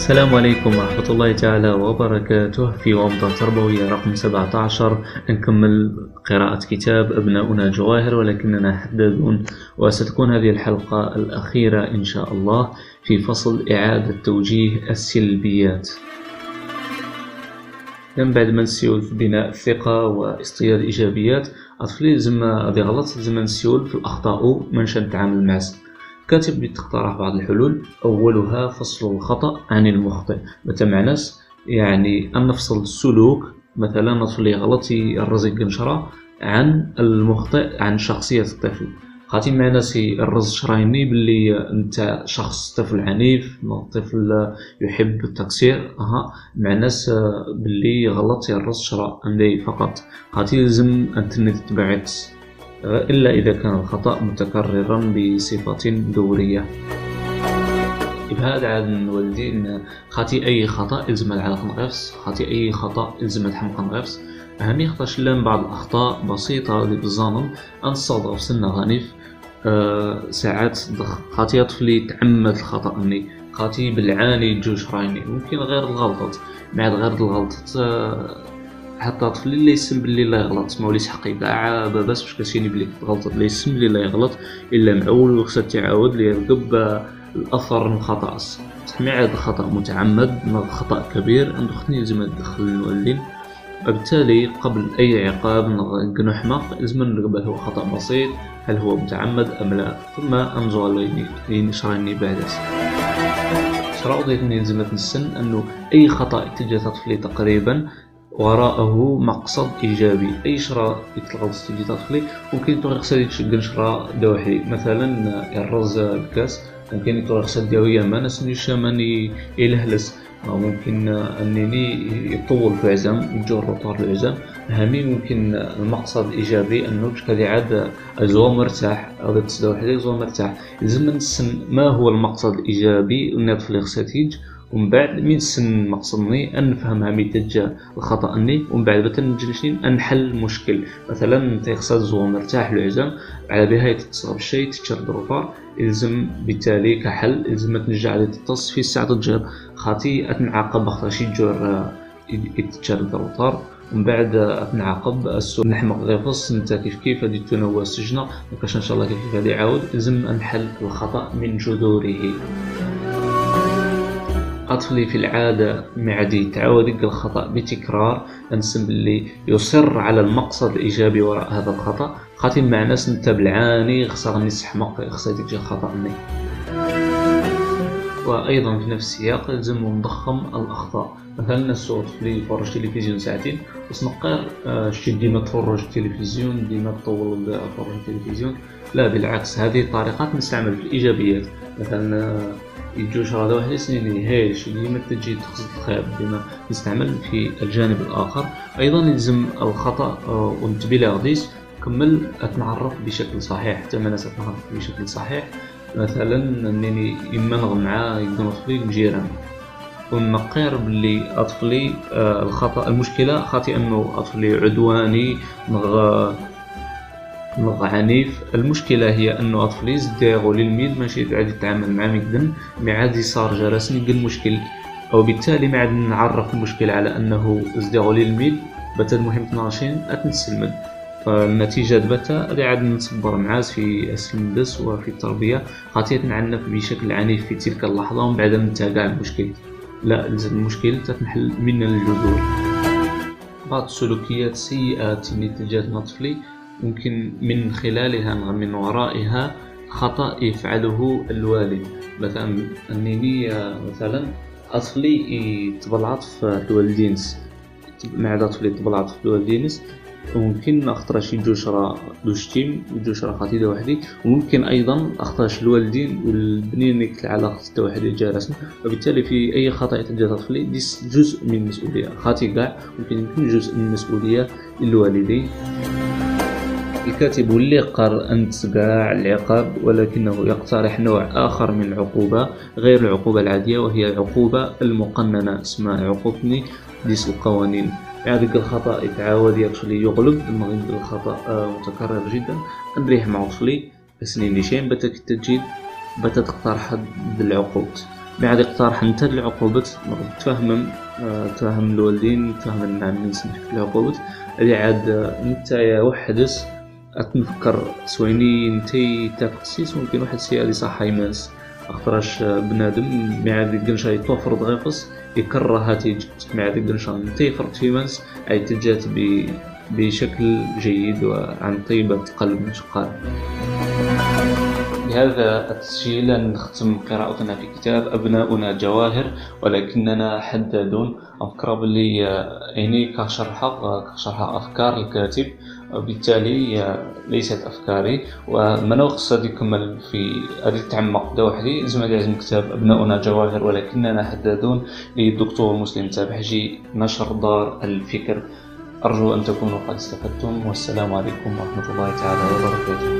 السلام عليكم ورحمة الله تعالى وبركاته. في ومضة تربوية رقم 17 نكمل قراءة كتاب أبناؤنا جواهر ولكننا حدادون وستكون هذه الحلقة الأخيرة إن شاء الله في فصل إعادة توجيه السلبيات. من بعد ما نسيو في بناء الثقة واصطياد الإيجابيات أطفالي لازم هذه غلط لازم نسيو في الأخطاء منش نتعامل مع كاتب تقترح بعض الحلول. أولها فصل الخطأ عن المخطئ. متى معناس؟ يعني أن نفصل السلوك مثلا نطفل غلط الرزق نشرة عن المخطئ عن شخصية الطفل. خاطي معنا سي الرز شرايني باللي أنت شخص طفل عنيف طفل يحب التقصير. أها. مع ناس باللي غلط الرز شرا فقط. خاطي لازم أنت تتبعت إلا إذا كان الخطأ متكررا بصفة دورية. بهذا عاد نولدي إن خاطي أي خطأ إلزم العلاقة نغفص خاطي أي خطأ إلزم الحمقى نغفص هني خطاش لأن بعض الأخطاء بسيطة اللي بالظنم أنصادف سنة غنيف أه ساعات خاطي طفلي تعمد الخطأ مني خاطي بالعاني جوج رايني ممكن غير الغلطات بعد غير الغلطات أه حتى طفل اللي يسم باللي لا يغلط ما وليش حقي كاع باباس باش كتشيني بلي غلط اللي يسم باللي لا يغلط إلا معول وخصها تعاود ليرقب الأثر من الخطا ما عاد خطا متعمد خطأ كبير. عنده خطني لازم ندخل المؤلم. وبالتالي قبل أي عقاب نكونو حماق لازم نرقب هل هو خطأ بسيط هل هو متعمد أم لا. ثم انزو شراني بعد شرعوا ضيفني لزمت السن أنه أي خطأ اتجاه طفلي تقريبا وراءه مقصد إيجابي. أي شراء يتلغى تجي تدخلي ممكن تغير خسالي تشقن شراء دوحي. مثلا الرز الكاس ممكن يتغير خسال ديوية ما نسنيش ماني يلهلس. ممكن أنني يطول في عزم يجر روطار العزم. هامي ممكن المقصد إيجابي أنه باش عاد زو مرتاح هذا تسدى وحدة زو مرتاح. لازم نسن ما هو المقصد الإيجابي؟ اللي في خساتيج ومن بعد من سن مقصدني أن نفهم ميتجا الخطأ اني ومن بعد بتا نجي نحل المشكل. مثلا انت خصها زو مرتاح العزم على بها تتصرف الشيء تشرد الروفار يلزم بالتالي كحل يلزم تنجع على تتص في الساعة تجر خاطي أتنعاقب أخطأ شي جور يتشرد الروفار ومن بعد أتنعاقب السوق. نحمق غيفص انت كيف كيف غادي تنوى السجنة. مكاش إن شاء الله كيف كيف غادي يعاود. لازم نحل الخطأ من جذوره أطفلي في العادة معدي. تعود الخطأ بتكرار. أنسم باللي يصر على المقصد الإيجابي وراء هذا الخطأ. خاتم مع ناس أنت بالعاني خصها نسحمق خصها تجي خطأ مني. وأيضا في نفس السياق لازم نضخم الأخطاء. مثلا الصوت في يفرج تلفزيون ساعتين. بس نقر آه، شتي ديما تفرج التلفزيون ديما تطول فرج التلفزيون لا بالعكس هذه الطريقات نستعمل في الإيجابيات. مثلا يجوش هذا واحد سنين هيش ديما تجي تقصد الخير ديما نستعمل في الجانب الآخر. أيضا يلزم الخطأ آه، ونتبيل غديس كمل أتنعرف بشكل صحيح حتى ناس أتنعرف بشكل صحيح. مثلا أنني يمنغ مع يكون أطفالي الجيران ونقير باللي أطفالي آه، الخطأ المشكلة خاطئ أنه أطفالي عدواني نغ عنيف. المشكلة هي أنه اطفال يزديغوا للميد ماشي عاد يتعامل مع ميدن. مي عاد صار جرس نلقى المشكل وبالتالي ما عاد نعرف المشكل على أنه ازديغوا للميد. بتا المهم ناشين اتنسلمد فالنتيجة بتا غادي عاد نصبر معاز في السندس وفي التربية. خاطر نعنف بشكل عنيف في تلك اللحظة ومن بعد نتابع المشكل. لا لازم المشكل تتنحل من الجذور. بعض السلوكيات سيئة اللي تجاه طفلي. ممكن من خلالها من ورائها خطأ يفعله الوالد. مثلا أنني مثلا أطفلي يتبلعط في الوالدينس. مع طفلي يتبلعط في الوالدينس وممكن اختارش جوشرا دوشتيم جوشرا خطيدة وحدي. وممكن أيضا اختارش الوالدين والبنين يك العلاقة وحدي جالسة وبالتالي في أي خطأ يتجاه طفلي ديس جزء من المسؤولية. خاطي كاع ممكن يكون جزء من المسؤولية للوالدين. الكاتب اللي قر أن تسقع العقاب ولكنه يقترح نوع آخر من العقوبة غير العقوبة العادية وهي العقوبة المقننة اسمها عقوبني ديس القوانين يعني الخطأ يتعاود يغلي يغلب المغرب الخطأ آه، متكرر جدا. نريح مع وصلي سنين لشين بتا تجد بتا تقترح العقوبة. مي عاد اقترح نتهد العقوبات تفهم تفهم الوالدين تفهم الناس في العقوبات اللي عاد نتايا وحدس اتنفكر سويني نتي تاكسيس ممكن واحد السي اللي صح يماس اختراش بنادم مي عاد يقنشا يتوفر دغيقس يكره هاتي مي عاد يقنشا نتي فرط في ماس أي تجات بشكل جيد وعن طيبة قلب قال بهذا التسجيل نختم قراءتنا في كتاب أبناؤنا جواهر ولكننا حدادون. أفكار باللي يعني كشرحة كشرحة أفكار الكاتب. وبالتالي ليست أفكاري. وما قصة يكمل في غادي تعمق دا وحدي زعما لازم كتاب أبناؤنا جواهر ولكننا حدادون للدكتور مسلم تابحجي نشر دار الفكر. أرجو أن تكونوا قد استفدتم. والسلام عليكم ورحمة الله تعالى وبركاته.